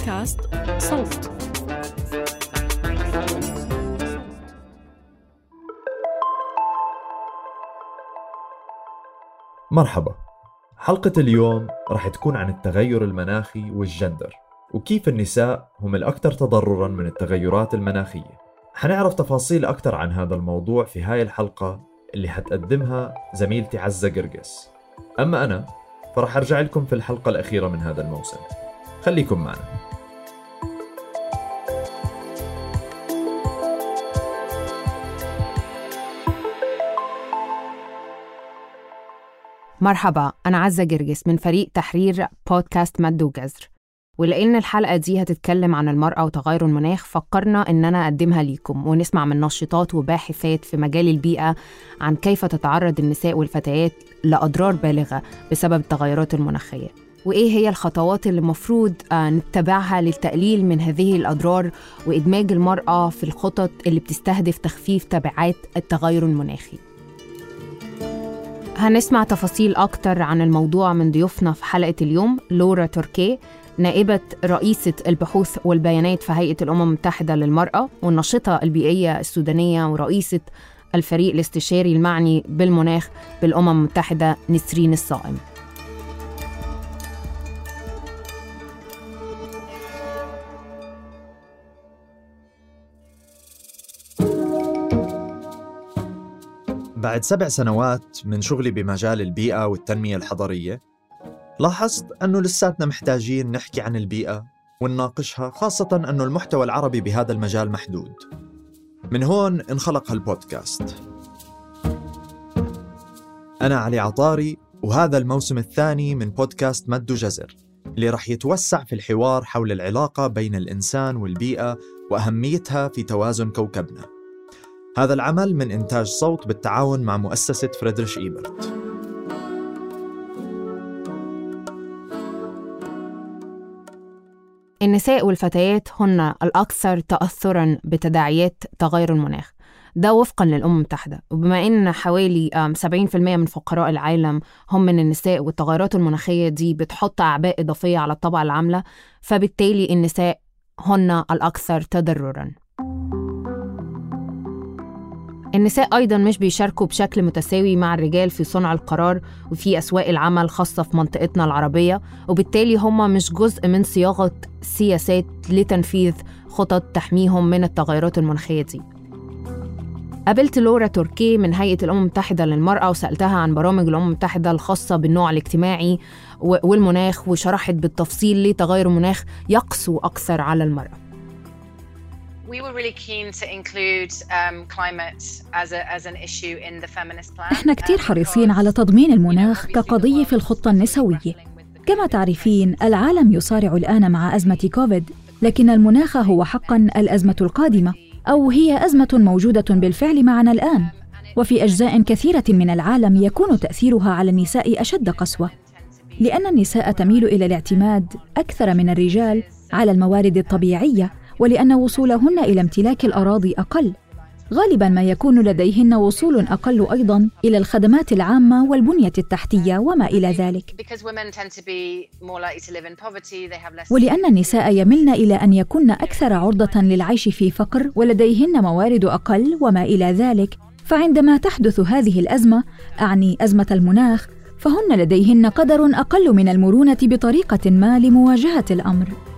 بودكاست صوت. مرحبا. حلقة اليوم رح تكون عن التغير المناخي والجندر وكيف النساء هم الأكثر تضررا من التغيرات المناخية. حنعرف تفاصيل أكثر عن هذا الموضوع في هاي الحلقة اللي حتقدمها زميلتي عزة قرقس. أما أنا فرح أرجع لكم في الحلقة الأخيرة من هذا الموسم. خليكم معنا. مرحبا أنا عزة جرجس من فريق تحرير بودكاست مد وجزر. ولأن الحلقة دي هتتكلم عن المرأة وتغير المناخ فكرنا إننا أقدمها ليكم ونسمع من ناشطات وباحثات في مجال البيئة عن كيف تتعرض النساء والفتيات لأضرار بالغة بسبب التغيرات المناخية. وإيه هي الخطوات اللي المفروض آه، نتبعها للتقليل من هذه الأضرار وإدماج المرأة في الخطط اللي بتستهدف تخفيف تبعات التغير المناخي؟ هنسمع تفاصيل أكتر عن الموضوع من ضيوفنا في حلقة اليوم لورا توركي نائبة رئيسة البحوث والبيانات في هيئة الأمم المتحدة للمرأة والناشطة البيئية السودانية ورئيسة الفريق الاستشاري المعني بالمناخ بالأمم المتحدة نسرين الصائم. بعد سبع سنوات من شغلي بمجال البيئة والتنمية الحضرية لاحظت أنه لساتنا محتاجين نحكي عن البيئة ونناقشها خاصة أنه المحتوى العربي بهذا المجال محدود. من هون انخلق هالبودكاست. أنا علي عطاري وهذا الموسم الثاني من بودكاست مد وجزر اللي رح يتوسع في الحوار حول العلاقة بين الإنسان والبيئة وأهميتها في توازن كوكبنا. هذا العمل من إنتاج صوت بالتعاون مع مؤسسة فريدريش إيبرت. النساء والفتيات هن الأكثر تأثرا بتداعيات تغير المناخ. ده وفقا للأمم المتحدة. وبما أن حوالي آم، 70% من فقراء العالم هم من النساء والتغيرات المناخية دي بتحط أعباء إضافية على الطبقة العاملة فبالتالي النساء هن الأكثر تضررا. النساء أيضا مش بيشاركوا بشكل متساوي مع الرجال في صنع القرار وفي أسواق العمل خاصة في منطقتنا العربية وبالتالي هم مش جزء من صياغة سياسات لتنفيذ خطط تحميهم من التغيرات المناخية دي. قابلت لورا توركي من هيئة الأمم المتحدة للمرأة وسألتها عن برامج الأمم المتحدة الخاصة بالنوع الاجتماعي والمناخ وشرحت بالتفصيل ليه تغير المناخ يقسو أكثر على المرأة. We were really keen to include um, climate as, a, as an issue in the feminist plan. إحنا كتير um, حريصين على تضمين المناخ كقضية في الخطة النسوية كما تعرفين. العالم يصارع الآن مع أزمة كوفيد لكن المناخ هو حقا الأزمة القادمة أو هي أزمة موجودة بالفعل معنا الآن وفي أجزاء كثيرة من العالم يكون تأثيرها على النساء أشد قسوة لأن النساء تميل إلى الاعتماد أكثر من الرجال على الموارد الطبيعية ولأن وصولهن إلى امتلاك الأراضي أقل. غالبا ما يكون لديهن وصول أقل أيضا إلى الخدمات العامة والبنية التحتية وما إلى ذلك. ولأن النساء يملن إلى أن يكن أكثر عرضة للعيش في فقر ولديهن موارد أقل وما إلى ذلك. فعندما تحدث هذه الأزمة أعني أزمة المناخ فهن لديهن قدر أقل من المرونة بطريقة ما لمواجهة الأمر.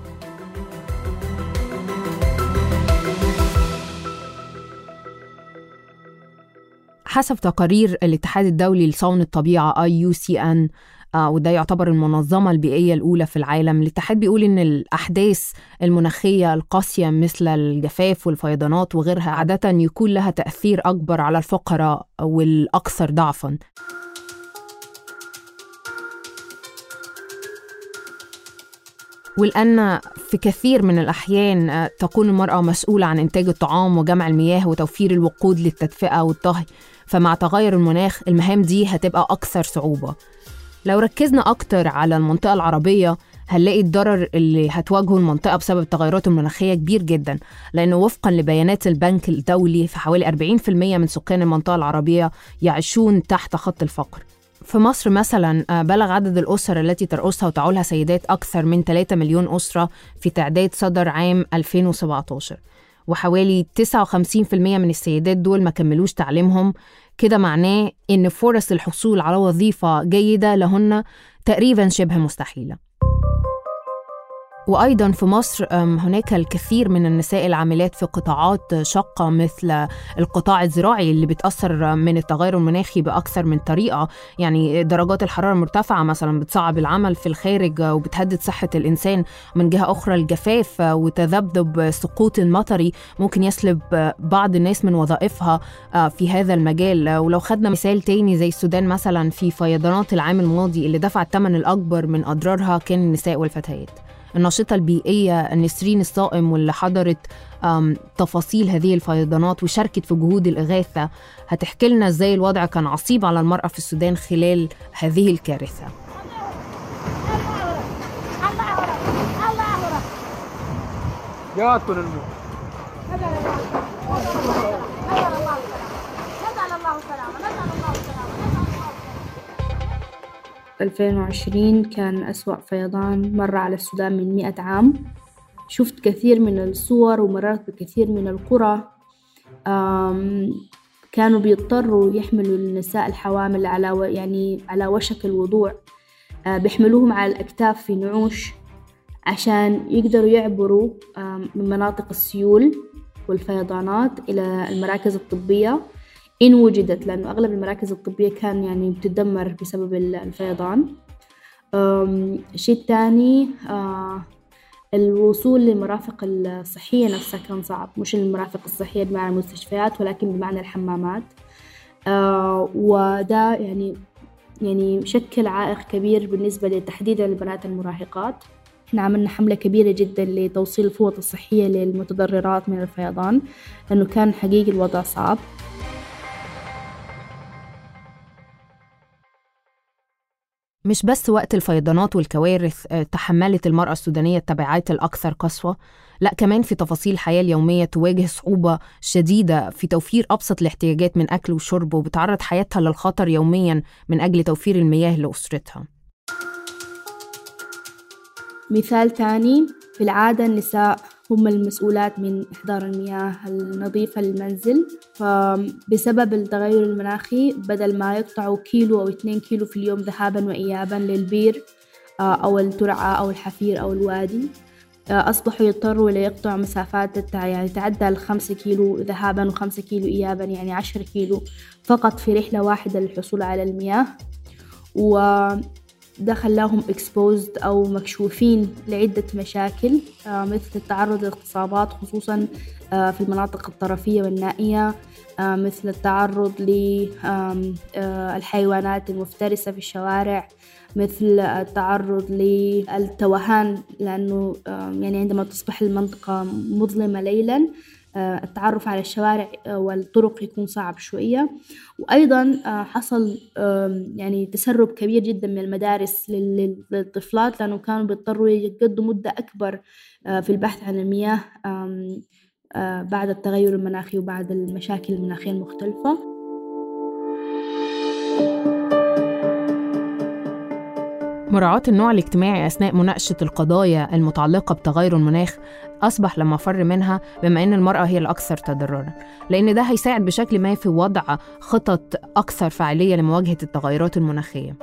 حسب تقارير الاتحاد الدولي لصون الطبيعة IUCN آه، وده يعتبر المنظمة البيئية الأولى في العالم. الاتحاد بيقول إن الأحداث المناخية القاسية مثل الجفاف والفيضانات وغيرها عادة يكون لها تأثير أكبر على الفقراء والأكثر ضعفاً. ولأن في كثير من الأحيان آه، تكون المرأة مسؤولة عن إنتاج الطعام وجمع المياه وتوفير الوقود للتدفئة والطهي. فمع تغير المناخ المهام دي هتبقى أكثر صعوبة. لو ركزنا أكتر على المنطقة العربية هنلاقي الضرر اللي هتواجهه المنطقة بسبب التغيرات المناخية كبير جدا لأنه وفقا لبيانات البنك الدولي فحوالي 40% من سكان المنطقة العربية يعيشون تحت خط الفقر. في مصر مثلا آه، بلغ عدد الأسر التي ترأسها وتعولها سيدات أكثر من 3 مليون أسرة في تعداد صدر عام 2017 وحوالي 59% من السيدات دول ما كملوش تعليمهم. كده معناه إن فرص الحصول على وظيفة جيدة لهن تقريبا شبه مستحيلة. وأيضا في مصر هناك الكثير من النساء العاملات في قطاعات شاقة مثل القطاع الزراعي اللي بيتأثر من التغير المناخي بأكثر من طريقة. يعني درجات الحرارة المرتفعة مثلا بتصعب العمل في الخارج وبتهدد صحة الإنسان. من جهة أخرى الجفاف وتذبذب سقوط المطري ممكن يسلب بعض الناس من وظائفها آه، في هذا المجال. ولو خدنا مثال تاني زي السودان مثلا في فيضانات العام الماضي اللي دفع الثمن الأكبر من أضرارها كان النساء والفتيات. الناشطة البيئية نسرين الصائم واللي حضرت تفاصيل هذه الفيضانات وشاركت في جهود الإغاثة. هتحكي لنا إزاي الوضع كان عصيب على المرأة في السودان خلال هذه الكارثة. جاتنا الموت 2020 كان أسوأ فيضان مر على السودان من مئة عام. شفت كثير من الصور ومررت بكثير من القرى. كانوا بيضطروا يحملوا النساء الحوامل على يعني على وشك الوضوع. آه، بيحملوهم على الأكتاف في نعوش عشان يقدروا يعبروا من مناطق السيول والفيضانات إلى المراكز الطبية. إن وجدت لأنه أغلب المراكز الطبية كان يعني بتدمر بسبب الفيضان. الشيء الثاني آه، الوصول للمرافق الصحية نفسها كان صعب. مش المرافق الصحية بمعنى المستشفيات ولكن بمعنى الحمامات. آه، وده يعني يعني شكل عائق كبير بالنسبة لتحديد البنات المراهقات. إحنا عملنا حملة كبيرة جدا لتوصيل الفوط الصحية للمتضررات من الفيضان لأنه كان حقيقي الوضع صعب. مش بس وقت الفيضانات والكوارث آه، تحملت المرأة السودانية التبعات الأكثر قسوة لا كمان في تفاصيل الحياة اليومية تواجه صعوبة شديدة في توفير أبسط الاحتياجات من أكل وشرب وبتعرض حياتها للخطر يوميا من أجل توفير المياه لأسرتها. مثال تاني في العادة النساء. هم المسؤولات من إحضار المياه النظيفة للمنزل. فبسبب التغير المناخي بدل ما يقطعوا كيلو أو اثنين كيلو في اليوم ذهابا وإيابا للبير آه، أو الترعة أو الحفير أو الوادي آه، أصبحوا يضطروا ليقطعوا مسافات يعني تعدى الخمسة كيلو ذهابا وخمسة كيلو إيابا يعني عشر كيلو فقط في رحلة واحدة للحصول على المياه. و ده خلاهم exposed أو مكشوفين لعدة مشاكل آه، مثل التعرض لاغتصابات خصوصا آه، في المناطق الطرفية والنائية آه، مثل التعرض للحيوانات المفترسة في الشوارع مثل التعرض للتوهان لأنه يعني عندما تصبح المنطقة مظلمة ليلا التعرف على الشوارع آه، والطرق يكون صعب شوية. وأيضا آه، حصل يعني تسرب كبير جدا من المدارس للطفلات لأنه كانوا بيضطروا يقضوا مدة أكبر في البحث عن المياه بعد التغير المناخي وبعد المشاكل المناخية المختلفة. مراعاة النوع الاجتماعي أثناء مناقشة القضايا المتعلقة بتغير المناخ أصبح لما فر منها بما أن المرأة هي الأكثر تضررا لأن ده هيساعد بشكل ما في وضع خطط أكثر فاعلية لمواجهة التغيرات المناخية.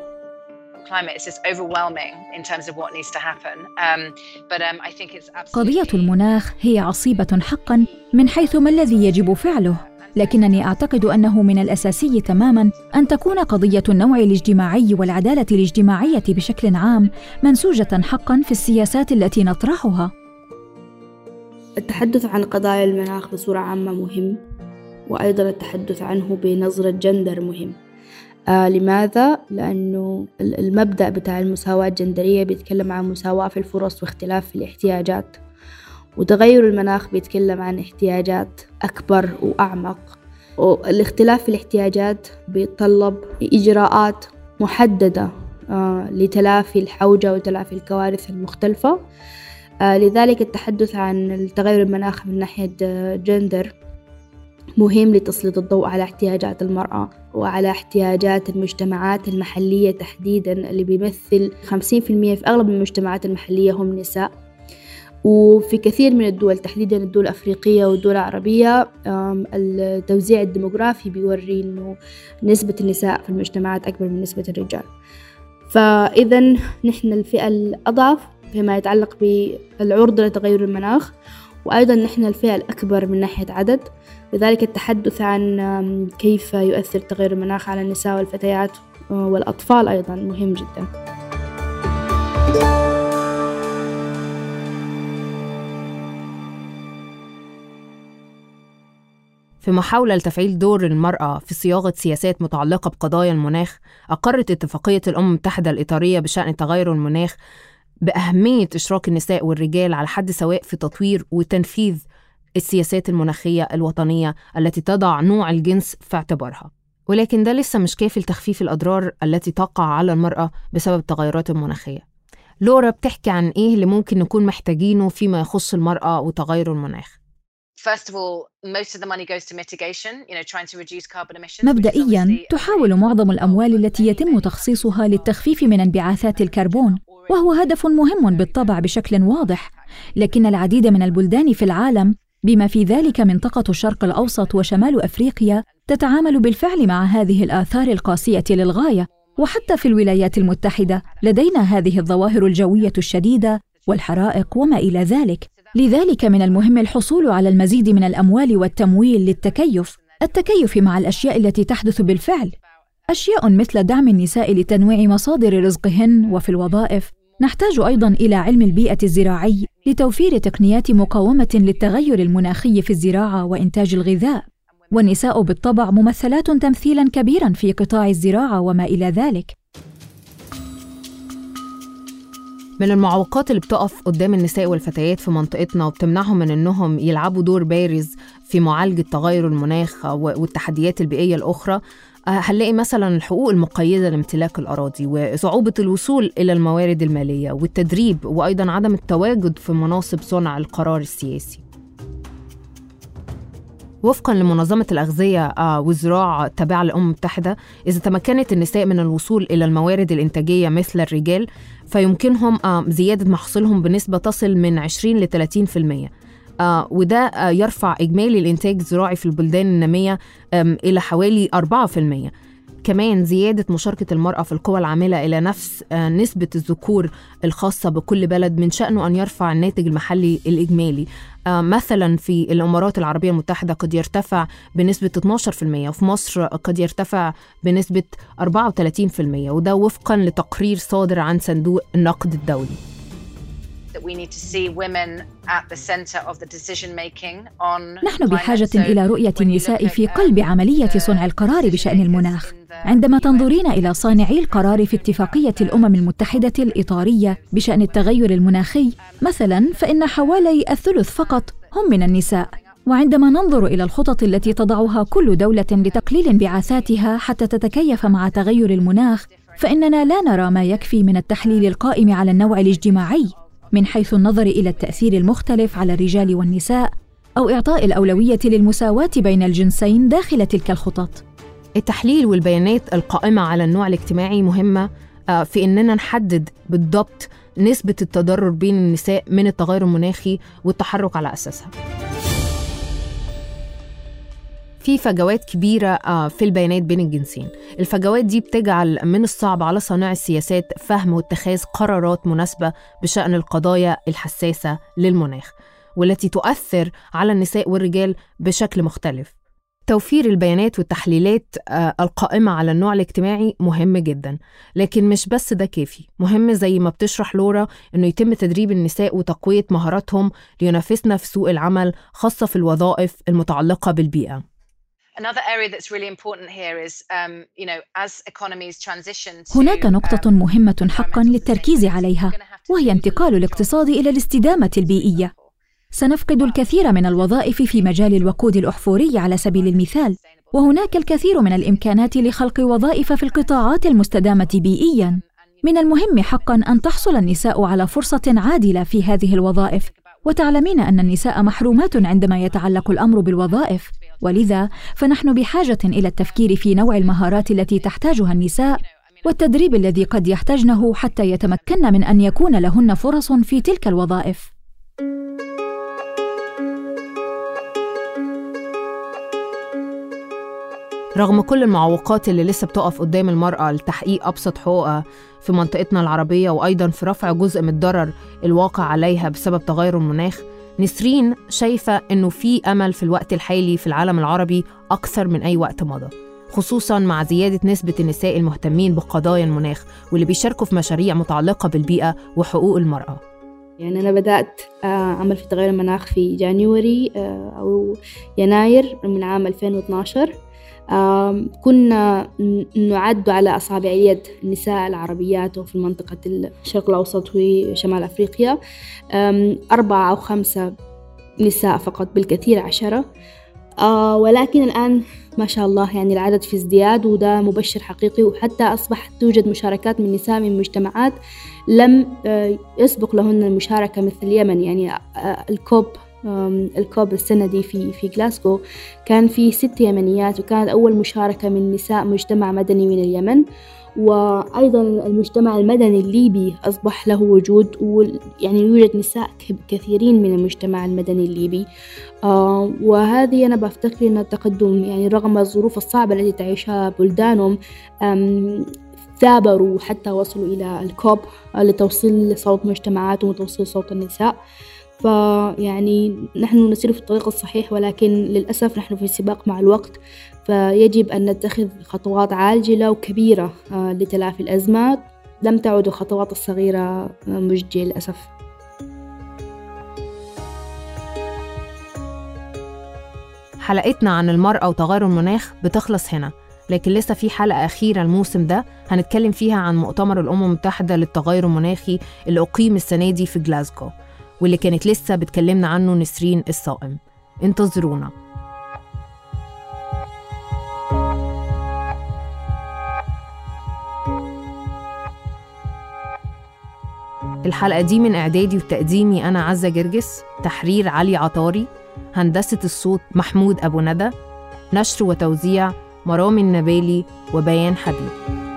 قضية المناخ هي عصيبة حقا من حيث ما الذي يجب فعله. لكنني أعتقد أنه من الأساسي تماما أن تكون قضية النوع الاجتماعي والعدالة الاجتماعية بشكل عام منسوجة حقا في السياسات التي نطرحها. التحدث عن قضايا المناخ بصورة عامة مهم وأيضا التحدث عنه بنظرة جندر مهم. آه لماذا؟ لأنه المبدأ بتاع المساواة الجندرية بيتكلم عن مساواة في الفرص واختلاف في الاحتياجات. وتغير المناخ بيتكلم عن احتياجات أكبر وأعمق. والاختلاف في الاحتياجات بيتطلب إجراءات محددة آه، لتلافي الحوجة وتلافي الكوارث المختلفة. آه، لذلك التحدث عن التغير المناخ من ناحية جندر مهم لتسليط الضوء على احتياجات المرأة وعلى احتياجات المجتمعات المحلية تحديدا اللي بيمثل 50% في أغلب المجتمعات المحلية هم نساء. وفي كثير من الدول تحديدا الدول الأفريقية والدول العربية التوزيع الديموغرافي بيوري إنه نسبة النساء في المجتمعات أكبر من نسبة الرجال. فإذا نحن الفئة الأضعف فيما يتعلق بالعرضة لتغير المناخ وأيضا نحن الفئة الأكبر من ناحية عدد. لذلك التحدث عن كيف يؤثر تغير المناخ على النساء والفتيات والأطفال أيضا مهم جدا. في محاولة لتفعيل دور المرأة في صياغة سياسات متعلقة بقضايا المناخ أقرت اتفاقية الأمم المتحدة الإطارية بشأن تغير المناخ بأهمية إشراك النساء والرجال على حد سواء في تطوير وتنفيذ السياسات المناخية الوطنية التي تضع نوع الجنس في اعتبارها. ولكن ده لسه مش كافي لتخفيف الأضرار التي تقع على المرأة بسبب التغيرات المناخية. لورا بتحكي عن إيه اللي ممكن نكون محتاجينه فيما يخص المرأة وتغير المناخ؟ مبدئيا تحاول معظم الأموال التي يتم تخصيصها للتخفيف من انبعاثات الكربون وهو هدف مهم بالطبع بشكل واضح. لكن العديد من البلدان في العالم بما في ذلك منطقة الشرق الأوسط وشمال أفريقيا تتعامل بالفعل مع هذه الآثار القاسية للغاية. وحتى في الولايات المتحدة لدينا هذه الظواهر الجوية الشديدة والحرائق وما إلى ذلك. لذلك من المهم الحصول على المزيد من الأموال والتمويل للتكيف. التكيف مع الأشياء التي تحدث بالفعل. أشياء مثل دعم النساء لتنويع مصادر رزقهن وفي الوظائف. نحتاج أيضا إلى علم البيئة الزراعي لتوفير تقنيات مقاومة للتغير المناخي في الزراعة وإنتاج الغذاء. والنساء بالطبع ممثلات تمثيلا كبيرا في قطاع الزراعة وما إلى ذلك. من المعوقات اللي بتقف قدام النساء والفتيات في منطقتنا وبتمنعهم من إنهم يلعبوا دور بارز في معالجة تغير المناخ والتحديات البيئية الأخرى. هنلاقي مثلا الحقوق المقيدة لامتلاك الأراضي وصعوبة الوصول إلى الموارد المالية والتدريب وأيضا عدم التواجد في مناصب صنع القرار السياسي. وفقا لمنظمة الأغذية والزراعة التابعة للأمم المتحدة إذا تمكنت النساء من الوصول إلى الموارد الإنتاجية مثل الرجال فيمكنهم زيادة محصولهم بنسبة تصل من 20 ل 30% آه وده آه يرفع إجمالي الإنتاج الزراعي في البلدان النامية إلى حوالي 4% كمان زيادة مشاركة المرأة في القوى العاملة إلى نفس آه نسبة الذكور الخاصة بكل بلد من شأنه أن يرفع الناتج المحلي الإجمالي. آه مثلا في الإمارات العربية المتحدة قد يرتفع بنسبة 12% وفي مصر قد يرتفع بنسبة 34% وده وفقا لتقرير صادر عن صندوق النقد الدولي. نحن بحاجة إلى رؤية النساء في قلب عملية صنع القرار بشأن المناخ. عندما تنظرين إلى صانعي القرار في اتفاقية الأمم المتحدة الإطارية بشأن التغير المناخي، مثلاً فإن حوالي الثلث فقط هم من النساء. وعندما ننظر إلى الخطط التي تضعها كل دولة لتقليل انبعاثاتها حتى تتكيف مع تغير المناخ، فإننا لا نرى ما يكفي من التحليل القائم على النوع الاجتماعي من حيث النظر إلى التأثير المختلف على الرجال والنساء أو إعطاء الأولوية للمساواة بين الجنسين داخل تلك الخطط. التحليل والبيانات القائمة على النوع الاجتماعي مهمة في إننا نحدد بالضبط نسبة التضرر بين النساء من التغير المناخي والتحرك على أساسها. في فجوات كبيرة في البيانات بين الجنسين. الفجوات دي بتجعل من الصعب على صانع السياسات فهم واتخاذ قرارات مناسبة بشأن القضايا الحساسة للمناخ والتي تؤثر على النساء والرجال بشكل مختلف. توفير البيانات والتحليلات القائمة على النوع الاجتماعي مهم جدا لكن مش بس ده كافي. مهم زي ما بتشرح لورا أنه يتم تدريب النساء وتقوية مهاراتهم لينافسنا في سوق العمل خاصة في الوظائف المتعلقة بالبيئة. هناك نقطة مهمة حقا للتركيز عليها وهي انتقال الاقتصاد إلى الاستدامة البيئية. سنفقد الكثير من الوظائف في مجال الوقود الأحفوري على سبيل المثال وهناك الكثير من الإمكانات لخلق وظائف في القطاعات المستدامة بيئياً. من المهم حقا أن تحصل النساء على فرصة عادلة في هذه الوظائف. وتعلمين أن النساء محرومات عندما يتعلق الأمر بالوظائف. ولذا فنحن بحاجة إلى التفكير في نوع المهارات التي تحتاجها النساء والتدريب الذي قد يحتاجنه حتى يتمكن من أن يكون لهن فرص في تلك الوظائف. رغم كل المعوقات اللي لسه بتقف قدام المرأة لتحقيق أبسط حقوقها في منطقتنا العربية وأيضا في رفع جزء من الضرر الواقع عليها بسبب تغير المناخ نسرين شايفة إنه في أمل في الوقت الحالي في العالم العربي أكثر من أي وقت مضى خصوصا مع زيادة نسبة النساء المهتمين بقضايا المناخ واللي بيشاركوا في مشاريع متعلقة بالبيئة وحقوق المرأة. يعني أنا بدأت أعمل في تغير المناخ في جانيوري أو يناير من عام 2012 كنا نعد على أصابع اليد النساء العربيات في منطقة الشرق الأوسط وشمال أفريقيا. أربعة أو خمسة نساء فقط بالكثير عشرة. ولكن الآن ما شاء الله يعني العدد في ازدياد وده مبشر حقيقي وحتى أصبحت توجد مشاركات من نساء من مجتمعات لم يسبق لهن المشاركة مثل اليمن. يعني الكوب الكوب السنة دي في في جلاسكو كان في ست يمنيات وكانت أول مشاركة من نساء مجتمع مدني من اليمن. وأيضا المجتمع المدني الليبي أصبح له وجود ويعني يوجد نساء كثيرين من المجتمع المدني الليبي. آه وهذه أنا بفتكر أن التقدم يعني رغم الظروف الصعبة التي تعيشها بلدانهم ثابروا حتى وصلوا إلى الكوب لتوصيل صوت مجتمعاتهم وتوصيل صوت النساء. فيعني نحن نسير في الطريق الصحيح ولكن للأسف نحن في سباق مع الوقت فيجب أن نتخذ خطوات عاجلة وكبيرة لتلافي الأزمات لم تعد الخطوات الصغيرة مجدية للأسف. حلقتنا عن المرأة وتغير المناخ بتخلص هنا لكن لسه في حلقة أخيرة الموسم ده هنتكلم فيها عن مؤتمر الأمم المتحدة للتغير المناخي اللي أقيم السنة دي في جلاسكو. واللي كانت لسه بتكلمنا عنه نسرين الصائم. انتظرونا. الحلقة دي من إعدادي وتقديمي أنا عزة جرجس تحرير علي عطاري هندسة الصوت محمود أبو ندى نشر وتوزيع مرامي النبالي وبيان حبيب.